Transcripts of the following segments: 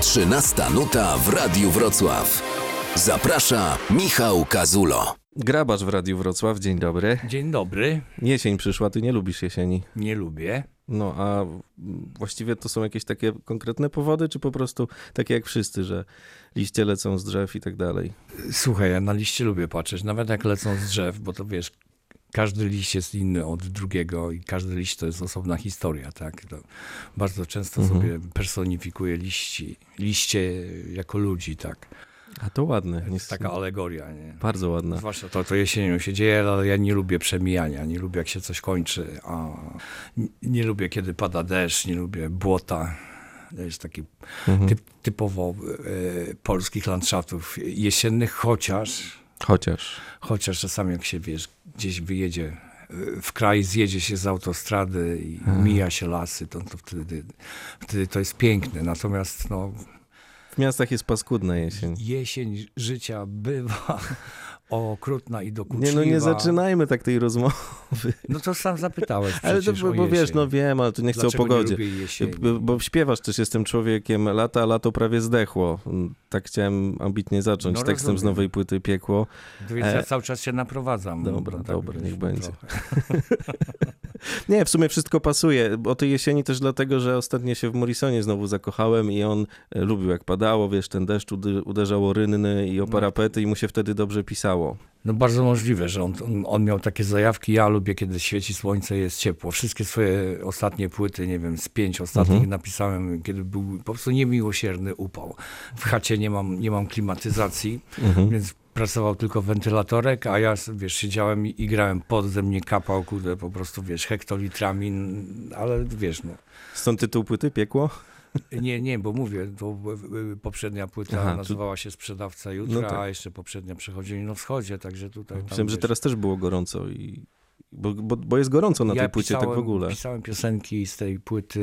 13 nuta w Radiu Wrocław. Zaprasza Michał Kazulo. Grabarz w Radiu Wrocław, dzień dobry. Dzień dobry. Jesień przyszła, ty nie lubisz jesieni. Nie lubię. No a właściwie to są jakieś takie konkretne powody, czy po prostu takie jak wszyscy, że liście lecą z drzew i tak dalej? Słuchaj, ja na liście lubię patrzeć, nawet jak lecą z drzew, bo to wiesz, każdy liść jest inny od drugiego i każdy liść to jest osobna historia, tak? To bardzo często Mhm. sobie personifikuję liści, liście jako ludzi, tak? A to ładne. To jest taka alegoria, nie? Bardzo ładne. Zwłaszcza to, to jesienią się dzieje, ale ja nie lubię przemijania, nie lubię jak się coś kończy, a nie, lubię kiedy pada deszcz, nie lubię błota. To jest taki Mhm. typ, typowo e, polskich landszafów jesiennych, chociaż, Chociaż. chociaż czasami jak się wiesz, gdzieś wyjedzie e, w kraj, zjedzie się z autostrady i Mhm. mija się lasy, to, to wtedy, wtedy to jest piękne. Natomiast no, W miastach jest paskudna jesień. jesień życia bywa okrutna i dokuczliwa. Nie no, nie zaczynajmy tak tej rozmowy. No to sam zapytałeś Ale to, bo, bo wiesz, no wiem, ale tu nie chcę Dlaczego o pogodzie. Bo, bo śpiewasz też, jestem człowiekiem lata, a lato prawie zdechło. Tak chciałem ambitnie zacząć No, tekstem z rozumiem. nowej płyty Piekło. Więc ja e, cały czas się naprowadzam. Dobra, No dobra, niech będzie. Nie, w sumie wszystko pasuje. O tej jesieni też dlatego, że ostatnio się w Morrisonie znowu zakochałem i on e, lubił jak padało, wiesz, ten deszcz uderzał o rynny i o No. parapety i mu się wtedy dobrze pisało. No bardzo możliwe, że on, on, miał takie zajawki. Ja lubię, kiedy świeci słońce, jest ciepło. Wszystkie swoje ostatnie płyty, nie wiem, z pięć ostatnich Mhm. napisałem, kiedy był po prostu niemiłosierny upał. W chacie nie mam, nie mam klimatyzacji, Mhm. więc pracował tylko wentylatorek, a ja, wiesz, siedziałem i, i grałem pod ze mnie kapał, kurde, po prostu, wiesz, hektolitrami, ale wiesz, no. Stąd tytuł płyty Piekło? Nie, nie, bo mówię, to y, poprzednia płyta Aha, nazywała się Sprzedawca Jutra, No tak. a jeszcze poprzednia Przechodzili na wschodzie, także tutaj... tam, Myślałem, że teraz też było gorąco i... Bo, bo, bo jest gorąco na tej płycie tak w ogóle. pisałem piosenki z tej płyty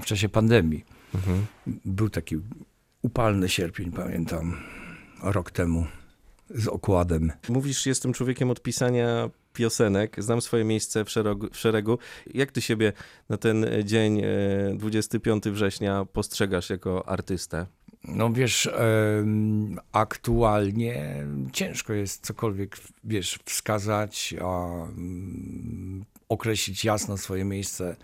w czasie pandemii. Mhm. Był taki upalny sierpień, pamiętam, rok temu, z okładem. Mówisz, jestem człowiekiem od pisania piosenek, znam swoje miejsce w szeregu, w szeregu. Jak ty siebie na ten dzień, e, 25 września, postrzegasz jako artystę? No wiesz, aktualnie ciężko jest cokolwiek, wiesz, wskazać, a, mm, określić jasno swoje miejsce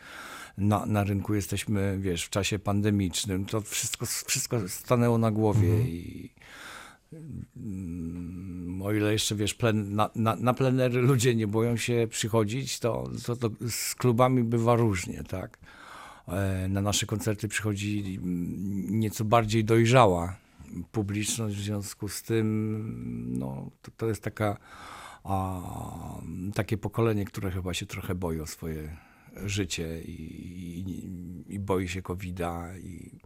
na, na rynku. Jesteśmy, wiesz, w czasie pandemicznym. To wszystko, wszystko stanęło na głowie i mm, o ile jeszcze, wiesz, plen, na, na, na plenery ludzie nie boją się przychodzić, to, to, to z klubami bywa różnie, tak? E, Na nasze koncerty przychodzi mm, nieco bardziej dojrzała publiczność, w związku z tym no, to, to jest taka, a, takie pokolenie, które chyba się trochę boi o swoje życie i, i, i boi się COVID-a. I,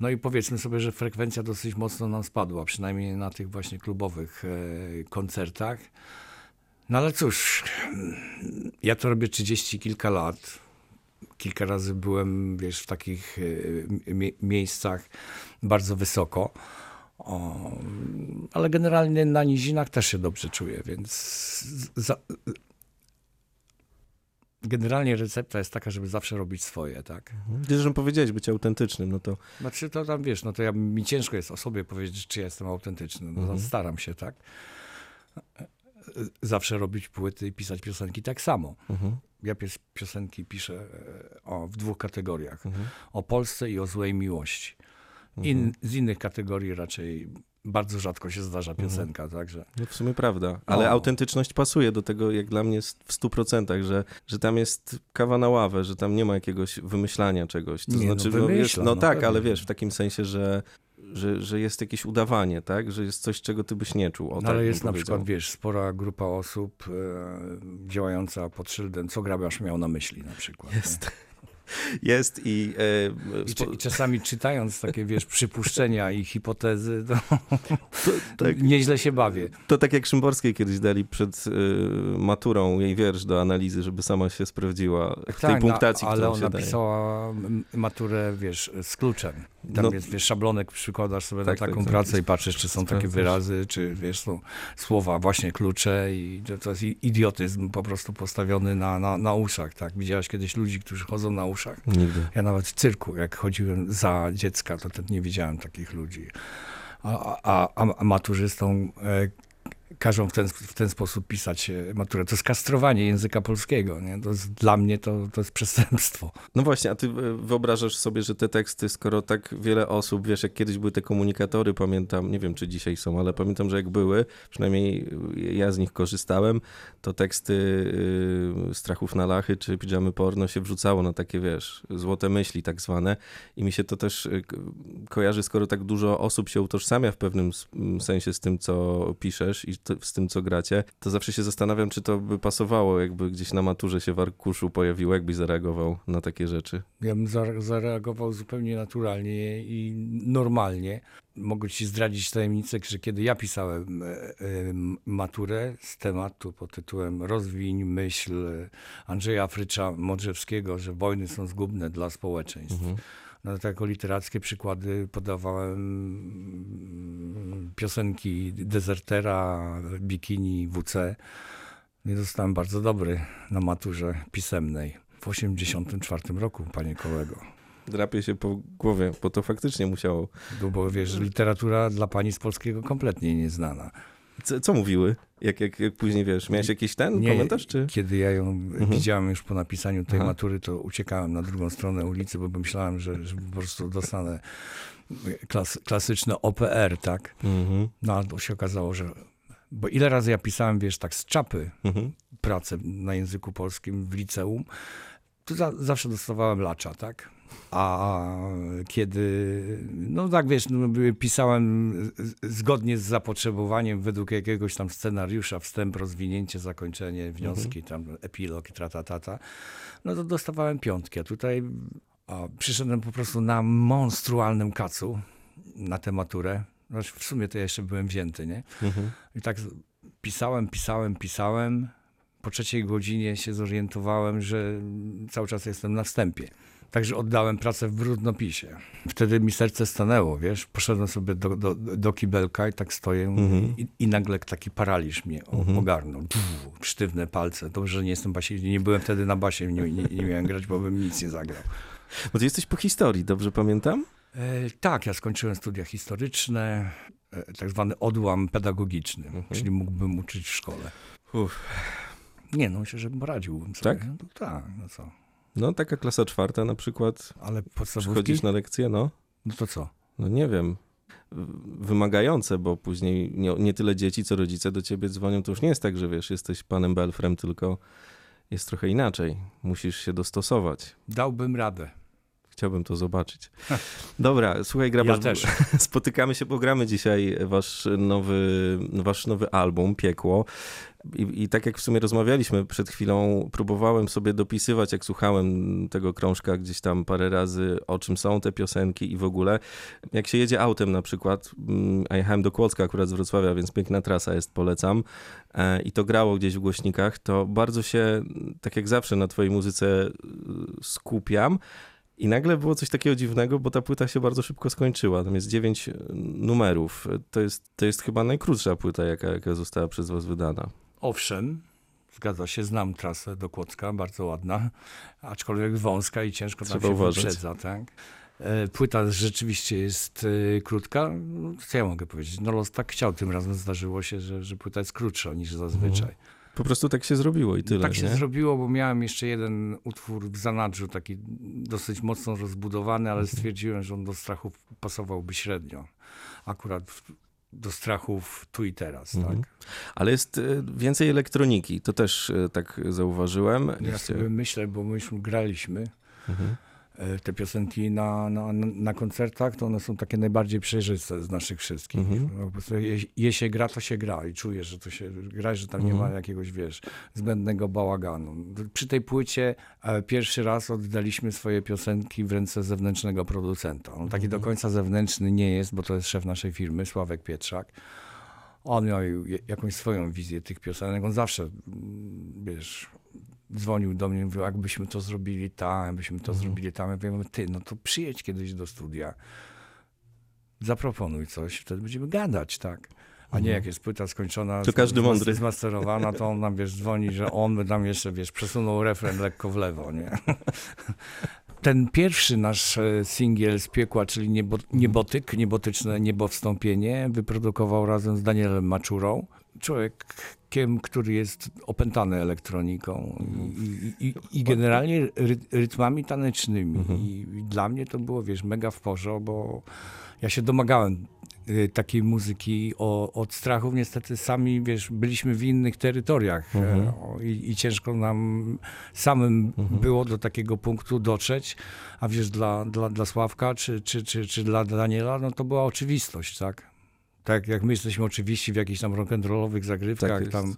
no i powiedzmy sobie, że frekwencja dosyć mocno nam spadła, przynajmniej na tych właśnie klubowych e, koncertach. No ale cóż, ja to robię 30 kilka lat kilka razy byłem, wiesz, w takich e, mie- miejscach bardzo wysoko. O, ale generalnie na nizinach też się dobrze czuję, więc za, generalnie recepta jest taka, żeby zawsze robić swoje, tak? Zresztą powiedziałeś być autentycznym, no to Znaczy to tam, wiesz, no to ja, mi ciężko jest o sobie powiedzieć, czy ja jestem autentyczny. No, Mhm. Staram się, tak? Zawsze robić płyty i pisać piosenki tak samo. mhm, Ja pies, piosenki piszę e, o, w dwóch kategoriach. mhm, O Polsce i o złej miłości. mhm. In, z innych kategorii raczej bardzo rzadko się zdarza piosenka, także... No w sumie prawda, ale O. autentyczność pasuje do tego, jak dla mnie jest w 100%, że, że tam jest kawa na ławę, że tam nie ma jakiegoś wymyślania czegoś. To Nie, no znaczy, no, wiesz, wymyśla, no no tak, pewnie. ale wiesz, w takim sensie, że, że, że jest jakieś udawanie, tak? Że jest coś, czego ty byś nie czuł. O, No, tak ale jest na przykład, wiesz, spora grupa osób e, działająca pod szyldem, co grabiarz miał na myśli na przykład. nie? Jest. I... I, spo- I czasami czytając takie, wiesz, przypuszczenia i hipotezy, to, tak. nieźle się bawię. To tak jak Szymborskiej kiedyś dali przed y, maturą jej wiersz do analizy, żeby sama się sprawdziła w tej Tak, no, punktacji, ale którą ona się daje. pisała maturę, wiesz, z kluczem. Tam No. jest, wiesz, szablonek przykładasz sobie Tak, na tak, taką tak. pracę i patrzysz, czy są takie wyrazy, czy wiesz, są słowa, właśnie klucze i to, to jest idiotyzm po prostu postawiony na, na, na uszach, tak? Widziałeś kiedyś ludzi, którzy chodzą na uszach? Nigdy. Ja nawet w cyrku, jak chodziłem za dziecka, to nie widziałem takich ludzi. A, a, a, maturzystom e, każą w ten, w ten sposób pisać e, maturę. To jest kastrowanie języka polskiego. Nie? To jest, dla mnie to, to jest przestępstwo. No właśnie, a ty e, wyobrażasz sobie, że te teksty, skoro tak wiele osób, wiesz, jak kiedyś były te komunikatory, pamiętam, nie wiem czy dzisiaj są, ale pamiętam, że jak były, przynajmniej ja z nich korzystałem, to teksty y, strachów na lachy czy pijamy porno się wrzucało na takie, wiesz, złote myśli tak zwane i mi się to też y, ko- kojarzy, skoro tak dużo osób się utożsamia w pewnym sensie z tym, co piszesz i to, z tym, co gracie, to zawsze się zastanawiam, czy to by pasowało, jakby gdzieś na maturze się w arkuszu pojawiło, jakbyś zareagował na takie rzeczy. Ja bym zare- zareagował zupełnie naturalnie i normalnie. Mogę ci zdradzić tajemnicę, że kiedy ja pisałem e, e, maturę z tematu pod tytułem Rozwiń myśl Andrzeja Frycza Modrzewskiego, że wojny są zgubne dla społeczeństw. No, to jako literackie przykłady podawałem mm, piosenki Dezertera, Bikini, WC. I zostałem bardzo dobry na maturze pisemnej w 84 roku, panie kolego. Drapie się po głowie, bo to faktycznie musiało. Bo, bo wiesz, literatura dla pani z polskiego kompletnie nieznana. Co, co mówiły? Jak, jak, jak później wiesz, miałeś jakiś ten komentarz, czy? Kiedy ja ją widziałem już po napisaniu tej Aha. matury, to uciekałem na drugą stronę ulicy, bo myślałem, że, że po prostu dostanę klas, klasyczne OPR, tak? Mhm. No ale to się okazało, że... Bo ile razy ja pisałem, wiesz, tak z czapy Mhm. pracę na języku polskim w liceum, to za, zawsze dostawałem lacza, tak? A kiedy, no tak wiesz, no, pisałem zgodnie z zapotrzebowaniem według jakiegoś tam scenariusza, wstęp, rozwinięcie, zakończenie, wnioski, tam epilog tratatata, no to dostawałem piątki. A tutaj a, przyszedłem po prostu na monstrualnym kacu na tę maturę. Znaczy, w sumie to ja jeszcze byłem wzięty, nie? Mhm. I tak pisałem, pisałem, pisałem. Po trzeciej godzinie się zorientowałem, że cały czas jestem na wstępie. Także oddałem pracę w brudnopisie. Wtedy mi serce stanęło, wiesz. Poszedłem sobie do, do, do kibelka i tak stoję Mhm. i, i nagle taki paraliż mnie o- ogarnął. Pff, sztywne palce. Dobrze, że nie jestem basie, nie byłem wtedy na basie, nie, nie, nie miałem grać, bo bym nic nie zagrał. Bo ty jesteś po historii, dobrze pamiętam? E, tak, ja skończyłem studia historyczne, e, tak zwany odłam pedagogiczny, czyli mógłbym uczyć w szkole. Uff. Nie, no myślę, że poradziłbym sobie. Tak? No, tak, no co. No taka klasa czwarta na przykład, Ale podstawówki? przychodzisz na lekcję, no. No to co? No nie wiem. Wymagające, bo później nie, nie tyle dzieci, co rodzice do ciebie dzwonią. To już nie jest tak, że wiesz, jesteś panem Belfrem, tylko jest trochę inaczej. Musisz się dostosować. Dałbym radę. Chciałbym to zobaczyć. Dobra, słuchaj, Grabarz, Ja też. spotykamy się, pogramy dzisiaj wasz nowy, wasz nowy album, Piekło. I, I tak jak w sumie rozmawialiśmy przed chwilą, próbowałem sobie dopisywać, jak słuchałem tego krążka gdzieś tam parę razy, o czym są te piosenki i w ogóle. Jak się jedzie autem na przykład, mm, a jechałem do Kłodzka akurat z Wrocławia, więc piękna trasa jest, polecam, e, i to grało gdzieś w głośnikach, to bardzo się, tak jak zawsze na twojej muzyce y, skupiam, i nagle było coś takiego dziwnego, bo ta płyta się bardzo szybko skończyła. Tam jest dziewięć e, numerów. To jest, to jest chyba najkrótsza płyta, jaka, jaka została przez was wydana. Owszem, zgadza się, znam trasę do Kłodzka, bardzo ładna, aczkolwiek wąska i ciężko tam Trzeba się uważać. wyprzedza, tak? E, Płyta rzeczywiście jest e, krótka. Co ja mogę powiedzieć? No los tak chciał. Tym razem zdarzyło się, że, że płyta jest krótsza niż zazwyczaj. Po prostu tak się zrobiło i tyle. tak się nie? zrobiło, bo miałem jeszcze jeden utwór w zanadrzu, taki dosyć mocno rozbudowany, ale Mhm. stwierdziłem, że on do strachów pasowałby średnio. Akurat do strachów tu i teraz, Mhm. tak? Ale jest e, więcej elektroniki. To też e, tak zauważyłem. Ja sobie myślę, bo myśmy graliśmy Mhm. E, te piosenki na, na, na koncertach, to one są takie najbardziej przejrzyste z naszych wszystkich. Mhm. Po prostu je, je się gra, to się gra i czujesz, że to się gra, że tam nie Mhm. ma jakiegoś, wiesz, zbędnego bałaganu. Przy tej płycie e, pierwszy raz oddaliśmy swoje piosenki w ręce zewnętrznego producenta. On taki do końca zewnętrzny nie jest, bo to jest szef naszej firmy, Sławek Pietrzak. On miał jakąś swoją wizję tych piosenek. On zawsze, mm, wiesz, dzwonił do mnie i mówił, jakbyśmy to zrobili tam, jakbyśmy to zrobili tam. Ja mówię, ty, no to przyjedź kiedyś do studia. zaproponuj coś, wtedy będziemy gadać, tak. A nie jak jest płyta skończona, To każdy mądry. zmasterowana, to on nam, wiesz, dzwoni, że on by tam jeszcze, wiesz, przesunął refren lekko w lewo, nie? Ten pierwszy nasz e, singiel z piekła, czyli niebo, Niebotyk, niebotyczne niebowstąpienie, wyprodukował razem z Danielem Maczurą. Człowiekiem, który jest opętany elektroniką i, i, i, i generalnie ry, rytmami tanecznymi. I, I dla mnie to było, wiesz, mega w porze, bo ja się domagałem y, takiej muzyki o, od strachów. Niestety sami, wiesz, byliśmy w innych terytoriach e, o, i, i ciężko nam samym było do takiego punktu dotrzeć, a wiesz, dla, dla, dla Sławka czy, czy, czy, czy dla Daniela, no to była oczywistość, tak? Tak jak my jesteśmy oczywiście w jakichś tam rock'n'rollowych zagrywkach, Tak tam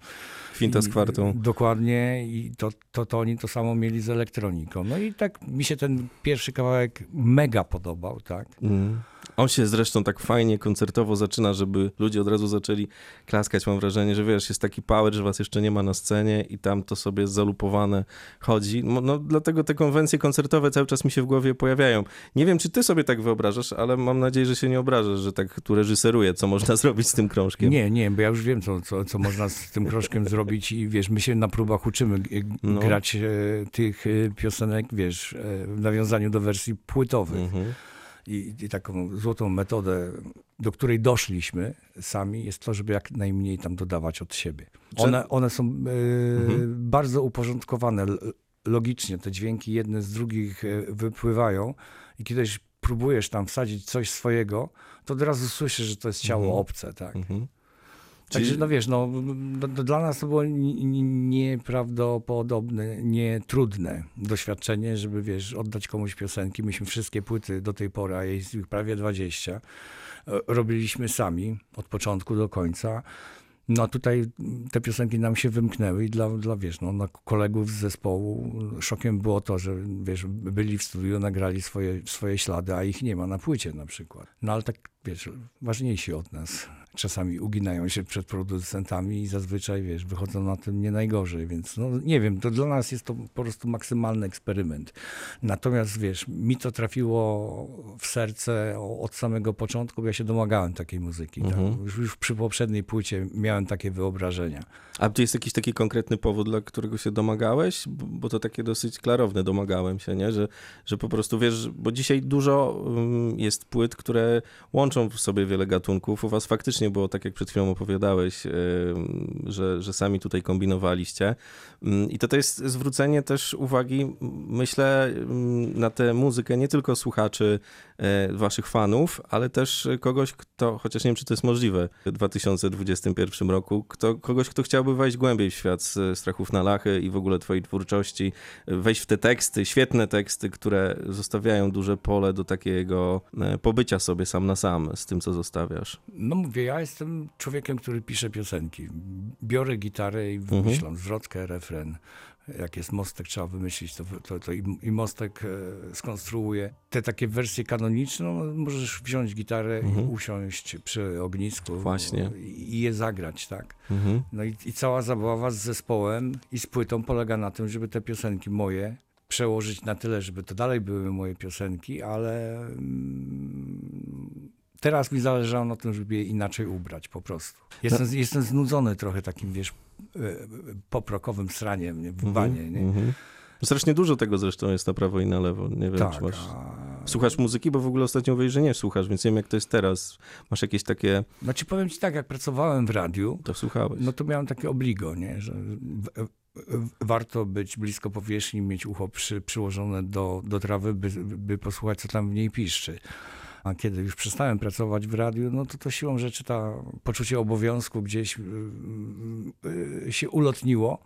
Kwinta z i- kwartą. Dokładnie i to, to, to oni to samo mieli z elektroniką. No i tak mi się ten pierwszy kawałek mega podobał, tak? Mm. On się zresztą tak fajnie koncertowo zaczyna, żeby ludzie od razu zaczęli klaskać. Mam wrażenie, że wiesz, jest taki power, że was jeszcze nie ma na scenie i tam to sobie zalupowane chodzi. No, no dlatego te konwencje koncertowe cały czas mi się w głowie pojawiają. Nie wiem, czy ty sobie tak wyobrażasz, ale mam nadzieję, że się nie obrażasz, że tak tu reżyseruję, co można zrobić z tym krążkiem. Nie, nie, bo ja już wiem, co, co, co można z tym kroszkiem zrobić i wiesz, my się na próbach uczymy No. grać e, tych e, piosenek, wiesz, e, w nawiązaniu do wersji płytowych. Mhm. I, I taką złotą metodę, do której doszliśmy sami, jest to, żeby jak najmniej tam dodawać od siebie. One, one są e, Mhm. bardzo uporządkowane logicznie, te dźwięki jedne z drugich e, wypływają i kiedyś próbujesz tam wsadzić coś swojego, to od razu słyszysz, że to jest ciało Mhm. obce, tak? Mhm. Także Czyli- no wiesz, no, d- d- dla nas to było ni- ni- nieprawdopodobne, nietrudne doświadczenie, żeby wiesz, oddać komuś piosenki. Myśmy wszystkie płyty do tej pory, a jest ich prawie 20, e, robiliśmy sami od początku do końca. No a tutaj te piosenki nam się wymknęły i dla, dla wiesz, no, dla kolegów z zespołu szokiem było to, że wiesz, byli w studiu, nagrali swoje, swoje ślady, a ich nie ma na płycie na przykład. No ale tak, wiesz, ważniejsi od nas czasami uginają się przed producentami i zazwyczaj, wiesz, wychodzą na tym nie najgorzej, więc no nie wiem, to dla nas jest to po prostu maksymalny eksperyment. Natomiast, wiesz, mi to trafiło w serce od samego początku, bo ja się domagałem takiej muzyki. Mhm. Tak? Już, już przy poprzedniej płycie miałem takie wyobrażenia. A czy jest jakiś taki konkretny powód, dla którego się domagałeś? Bo, to takie dosyć klarowne domagałem się, nie? Że, że po prostu wiesz, bo dzisiaj dużo um, jest płyt, które łączą w sobie wiele gatunków. U was faktycznie było tak, jak przed chwilą opowiadałeś, że, że sami tutaj kombinowaliście. Ym, I to, to jest zwrócenie też uwagi, myślę, na tę muzykę nie tylko słuchaczy waszych fanów, ale też kogoś, kto, chociaż nie wiem, czy to jest możliwe w 2021 roku, kto, kogoś, kto chciałby wejść głębiej w świat z strachów na lachy i w ogóle twojej twórczości, wejść w te teksty, świetne teksty, które zostawiają duże pole do takiego e, pobycia sobie sam na sam z tym, co zostawiasz. No mówię, ja jestem człowiekiem, który pisze piosenki. Biorę gitarę i wymyślam zwrotkę, refren. Jak jest mostek, trzeba wymyślić, to, to, to i, i mostek e, skonstruuje. Te takie wersje kanoniczne, no, możesz wziąć gitarę i usiąść przy ognisku Właśnie. i, i je zagrać, tak? Mhm. No i, i cała zabawa z zespołem i z płytą polega na tym, żeby te piosenki moje przełożyć na tyle, żeby to dalej były moje piosenki, ale mm, teraz mi zależało na tym, żeby je inaczej ubrać po prostu. Jestem, jestem znudzony trochę takim, wiesz, poprokowym sraniem nie, w banie, nie? Mhm. Strasznie dużo tego zresztą jest na prawo i na lewo. Nie wiem, Tak, czy masz... Słuchasz muzyki, bo w ogóle ostatnio mówiłeś, że nie słuchasz, więc nie wiem, jak to jest teraz. Masz jakieś takie... Znaczy powiem ci tak, jak pracowałem w radiu, To słuchałeś. No to miałem takie obligo, nie? że warto być blisko powierzchni, mieć ucho przy, przyłożone do, do trawy, by, by posłuchać, co tam w niej piszczy. A kiedy już przestałem pracować w radiu, no to to siłą rzeczy ta poczucie obowiązku gdzieś y, y, się ulotniło.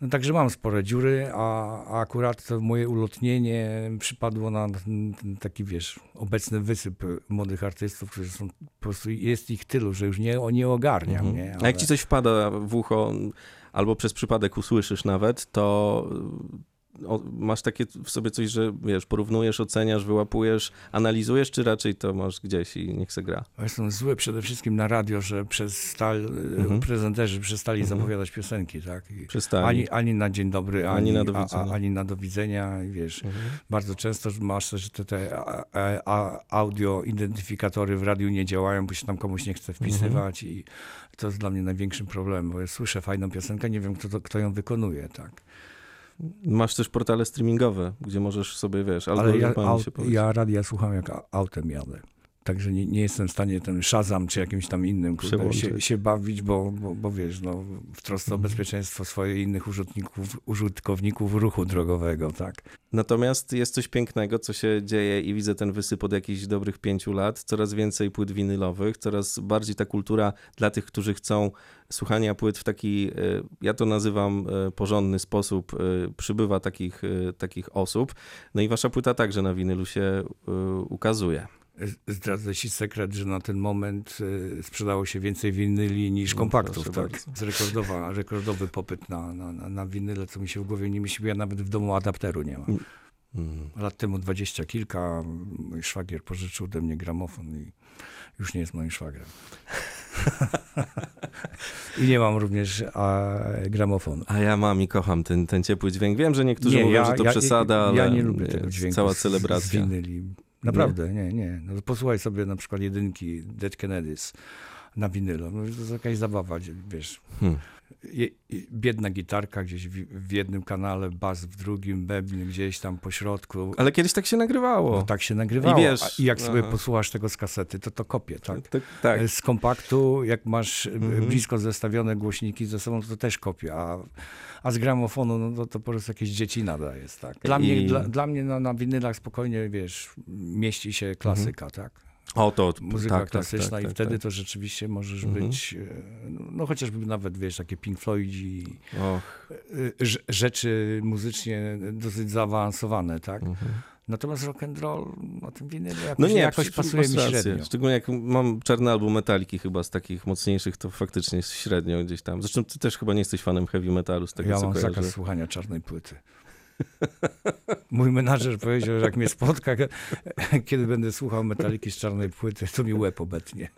No, także mam spore dziury, a, a akurat to moje ulotnienie przypadło na ten, ten taki, wiesz, obecny wysyp młodych artystów, którzy są, po prostu jest ich tylu, że już nie, nie ogarniam, Mhm. nie? A jak ci coś wpada w ucho, albo przez przypadek usłyszysz nawet, to o, masz takie w sobie coś, że wiesz, porównujesz, oceniasz, wyłapujesz, analizujesz, czy raczej to masz gdzieś i niech se gra? Jestem zły przede wszystkim na radio, że przestali, Mhm. prezenterzy przestali Mhm. zapowiadać piosenki, tak? I Przestali. Ani, ani na dzień dobry, Ani ani, na do widzenia. a, ani na do widzenia. I wiesz, Mhm. bardzo często masz też te, te a, a, audio identyfikatory w radiu nie działają, bo się tam komuś nie chce wpisywać i to jest dla mnie największym problemem, bo ja słyszę fajną piosenkę, nie wiem kto, to, kto ją wykonuje, tak. Masz też portale streamingowe, gdzie możesz sobie, wiesz, Ale ja, powiedzieć. ja radia słucham jak autem jadę. Także nie, nie jestem w stanie ten Shazam czy jakimś tam innym kurde, się, się bawić, bo, bo, bo wiesz, no, w trosce o Mhm. bezpieczeństwo swoje i innych użytkowników, użytkowników ruchu drogowego, tak. Natomiast jest coś pięknego, co się dzieje i widzę ten wysyp od jakichś dobrych pięciu lat. Coraz więcej płyt winylowych, coraz bardziej ta kultura dla tych, którzy chcą słuchania płyt w taki, e, ja to nazywam e, porządny sposób, e, przybywa takich, takich osób. No i wasza płyta także na winylu się ukazuje. Zdradzę ci sekret, że na ten moment y, sprzedało się więcej winyli niż No, kompaktów, proszę tak. Z rekordowy popyt na, na, na, winyle, co mi się w głowie nie mieści, ja nawet w domu adapteru nie mam. Mm. Lat temu dwadzieścia kilka, mój szwagier pożyczył ode mnie gramofon i już nie jest moim szwagrem. I nie mam również a, gramofonu. A ja mam i kocham ten, ten ciepły dźwięk. Wiem, że niektórzy Nie, mówią, ja- że to ja- przesada, ale Ja nie lubię tego dźwięku cała z- Z celebracja. winyli. Naprawdę, nie, nie. No, posłuchaj sobie na przykład jedynki Dead Kennedys na winylu. No, to jest jakaś zabawa, wiesz. Hmm. Biedna gitarka gdzieś w, w jednym kanale, bas w drugim, bębny gdzieś tam po środku. Ale kiedyś tak się nagrywało. No, tak się nagrywało. I wiesz, I jak sobie aha. posłuchasz tego z kasety, to to kopie, tak? tak. tak. Z kompaktu, jak masz e, Mhm. blisko zestawione głośniki ze sobą, to, też kopia. A, a z gramofonu, no to, to po prostu jakieś dzieci nada jest, tak? Dla I- mnie, dla, dla mnie na, na winylach spokojnie, wiesz, mieści się klasyka, tak? O, to Muzyka Mhm. tak, klasyczna tak, tak, i tak, wtedy tak. to rzeczywiście możesz Mhm. być, e, no chociażby nawet, wiesz, takie Pink Floydzi, e, rz- rzeczy muzycznie dosyć zaawansowane, tak? mhm. Natomiast rock and roll na tym winylu jakoś, No nie, jakoś pasuje mi rację. średnio. Szczególnie jak mam czarny album Metaliki chyba z takich mocniejszych, to faktycznie jest średnio gdzieś tam. Zresztą ty też chyba nie jesteś fanem heavy metalu z tego, Ja co mam kojarzę. zakaz słuchania czarnej płyty. Mój menadżer powiedział, że jak mnie spotka, kiedy będę słuchał metaliki z czarnej płyty, to mi łeb obetnie.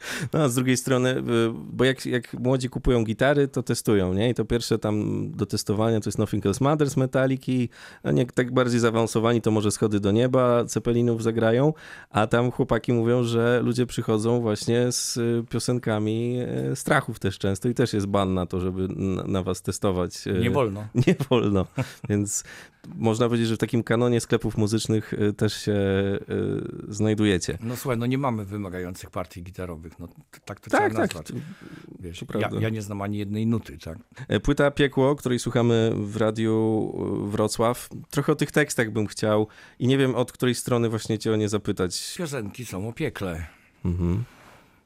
No, a z drugiej strony, y, bo jak, jak młodzi kupują gitary, to testują, nie? I to pierwsze tam do testowania to jest Nothing Else Matters Metaliki, a nie tak bardziej zaawansowani to może Schody do Nieba, Cepelinów zagrają, a tam chłopaki mówią, że ludzie przychodzą właśnie z y, piosenkami y, strachów też często i też jest ban na to, żeby na, was testować. Nie wolno. Nie wolno, więc można powiedzieć, że w takim kanonie sklepów muzycznych też się znajdujecie. No słuchaj, no nie mamy wymagających partii gitarowych. No, tak to Tak, trzeba tak. nazwać. Wiesz, ja, ja nie znam ani jednej nuty, tak? E, Płyta Piekło, której słuchamy w radiu e, Wrocław. Trochę o tych tekstach bym chciał i nie wiem od której strony właśnie cię o nie zapytać. Piosenki są o piekle. Mhm.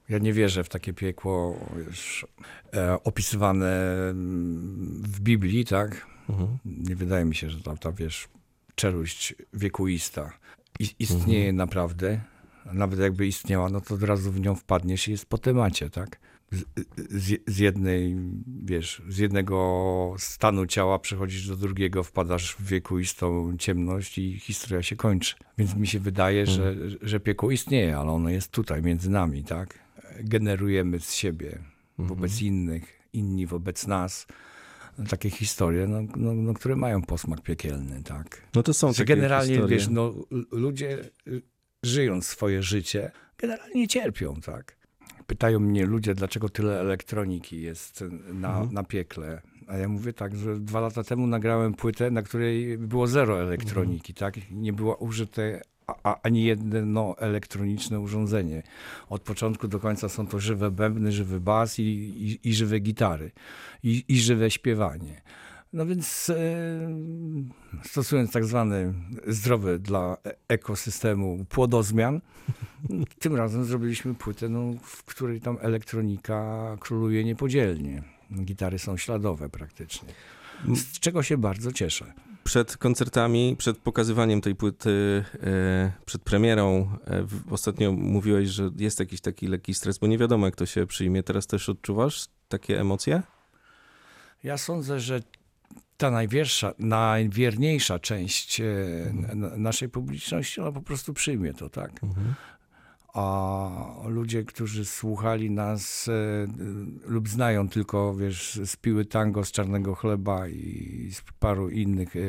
Ja nie wierzę w takie piekło już, e, opisywane mm, w Biblii, tak? Mhm. Nie wydaje mi się, że ta, ta wiesz, czeluść wiekuista istnieje naprawdę. Nawet jakby istniała, no to od razu w nią wpadniesz i jest po temacie, tak? Z, z, z jednej, wiesz, z jednego stanu ciała przechodzisz do drugiego, wpadasz w wiekuistą ciemność i historia się kończy. Więc mi się wydaje, że, że piekło istnieje, ale ono jest tutaj, między nami, tak? Generujemy z siebie wobec innych, inni wobec nas takie historie, no, no, no, które mają posmak piekielny, tak? No to są Że takie generalnie, historie. wiesz, no, ludzie y, żyjąc swoje życie, generalnie cierpią, tak? Pytają mnie ludzie, dlaczego tyle elektroniki jest na, Mhm. na piekle. A ja mówię tak, że dwa lata temu nagrałem płytę, na której było zero elektroniki, tak? Nie było użyte a, ani jedno elektroniczne urządzenie. Od początku do końca są to żywe bębny, żywy bas i, i, i żywe gitary. I, I żywe śpiewanie. No więc e, stosując tak zwany zdrowy dla e- ekosystemu płodozmian, tym razem zrobiliśmy płytę, no, w której tam elektronika króluje niepodzielnie. Gitary są śladowe praktycznie. Z czego się bardzo cieszę. Przed koncertami, przed pokazywaniem tej płyty, e, przed premierą, ostatnio mówiłeś, że jest jakiś taki lekki stres, bo nie wiadomo jak to się przyjmie. Teraz też odczuwasz takie emocje? Ja sądzę, że ta najwiersza, najwierniejsza część e, n- naszej publiczności, ona po prostu przyjmie to, tak? A ludzie, którzy słuchali nas e, lub znają tylko, wiesz, z piły tango, z czarnego chleba i z paru innych e,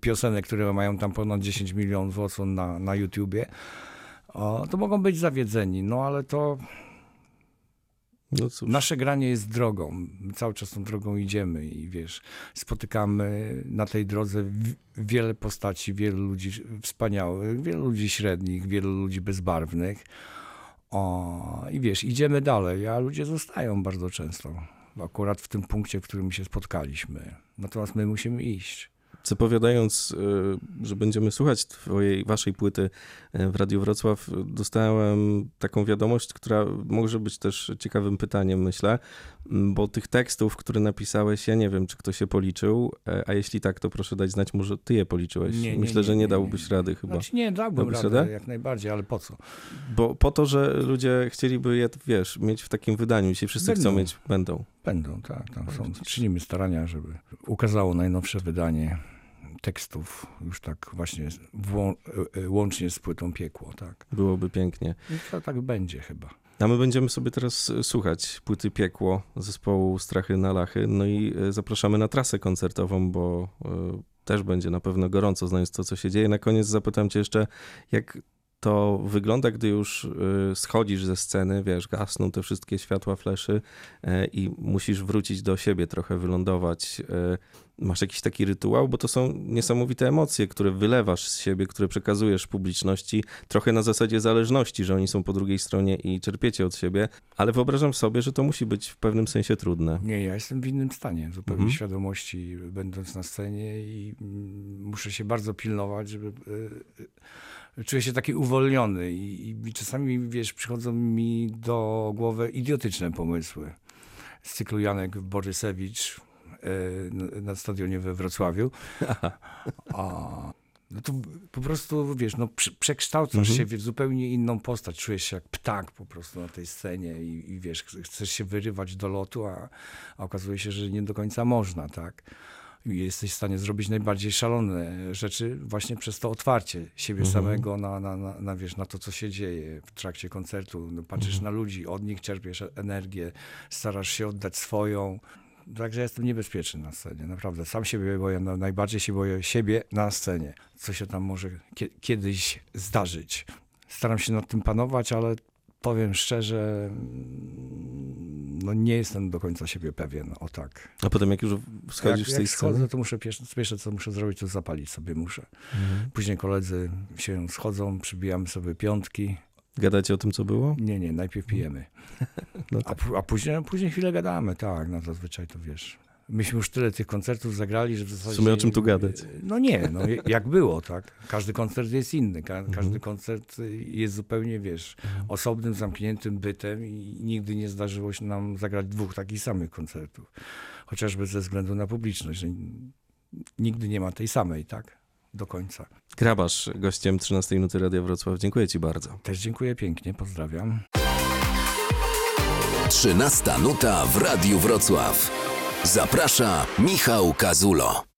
piosenek, które mają tam ponad 10 milionów odsłon na, na YouTubie, to mogą być zawiedzeni, no ale to No Nasze granie jest drogą. Cały czas tą drogą idziemy i wiesz, spotykamy na tej drodze wiele postaci, wielu ludzi wspaniałych, wielu ludzi średnich, wielu ludzi bezbarwnych. O, I wiesz, idziemy dalej, a ludzie zostają bardzo często. Akurat w tym punkcie, w którym się spotkaliśmy. Natomiast my musimy iść. Zapowiadając, y, że będziemy słuchać twojej, waszej płyty y, w Radiu Wrocław, dostałem taką wiadomość, która może być też ciekawym pytaniem, myślę, m, bo tych tekstów, które napisałeś, ja nie wiem, czy ktoś się policzył, e, a jeśli tak, to proszę dać znać, może ty je policzyłeś. Nie, nie, myślę, że nie, nie nie, dałbyś rady chyba. Znaczy nie, dałbym Dałbyś radę, radę? jak najbardziej, ale po co? Bo po to, że ludzie chcieliby je, wiesz, mieć w takim wydaniu. Dzisiaj wszyscy Będą. chcą mieć, będą. Będą, tak. Tam są, czynimy starania, żeby ukazało najnowsze wydanie tekstów, już tak właśnie e, e, łącznie z płytą Piekło, tak. Byłoby pięknie. I to tak będzie chyba. A my będziemy sobie teraz e, słuchać płyty Piekło zespołu Strachy na Lachy. No i zapraszamy na trasę koncertową, bo też będzie na pewno gorąco, znając to, co się dzieje. Na koniec zapytam cię jeszcze, jak to wygląda, gdy już e, schodzisz ze sceny, wiesz, gasną te wszystkie światła, fleszy e, i musisz wrócić do siebie, trochę wylądować. E, Masz jakiś taki rytuał, bo to są niesamowite emocje, które wylewasz z siebie, które przekazujesz publiczności, trochę na zasadzie zależności, że oni są po drugiej stronie i czerpiecie od siebie, ale wyobrażam sobie, że to musi być w pewnym sensie trudne. Nie, ja jestem w innym stanie, zupełnie Mhm. świadomości, będąc na scenie i mm, muszę się bardzo pilnować, żeby... Czuję się taki uwolniony i, i czasami, wiesz, przychodzą mi do głowy idiotyczne pomysły. Z cyklu Janek Borysewicz e, na- stadionie we Wrocławiu. A, no to po prostu, wiesz, no, prze- przekształcasz Mhm. się w zupełnie inną postać. Czujesz się jak ptak po prostu na tej scenie i, i wiesz, ch- chcesz się wyrywać do lotu, a, a okazuje się, że nie do końca można, tak? Jesteś w stanie zrobić najbardziej szalone rzeczy właśnie przez to otwarcie siebie Mhm. samego na, na, na, na, wiesz, na to, co się dzieje w trakcie koncertu. No, patrzysz Mhm. na ludzi, od nich czerpiesz energię, starasz się oddać swoją. Także jestem niebezpieczny na scenie, naprawdę. Sam siebie boję, no, najbardziej się boję siebie na scenie. Co się tam może kie- kiedyś zdarzyć. Staram się nad tym panować, ale powiem szczerze, no nie jestem do końca siebie pewien, o tak. A potem jak już schodzisz jak, z tej jak sceny? schodzę, to muszę pierwsze, pierwsze, co muszę zrobić, to zapalić sobie muszę. Mhm. Później koledzy się schodzą, przybijamy sobie piątki. Gadacie o tym, co było? Nie, nie, najpierw pijemy. No A, tak. pu- a później, później chwilę gadamy, tak, no zazwyczaj to wiesz. Myśmy już tyle tych koncertów zagrali, że w zasadzie... sumie o czym tu gadać? No nie, no jak było, tak. Każdy koncert jest inny, ka- Mhm. każdy koncert jest zupełnie, wiesz, osobnym, zamkniętym bytem i nigdy nie zdarzyło się nam zagrać dwóch takich samych koncertów. Chociażby ze względu na publiczność, że nigdy nie ma tej samej, tak, do końca. Grabasz gościem 13 Minuty Radia Wrocław. Dziękuję ci bardzo. Też dziękuję pięknie, pozdrawiam. 13 nuta w Radiu Wrocław. Zaprasza Michał Kazulo.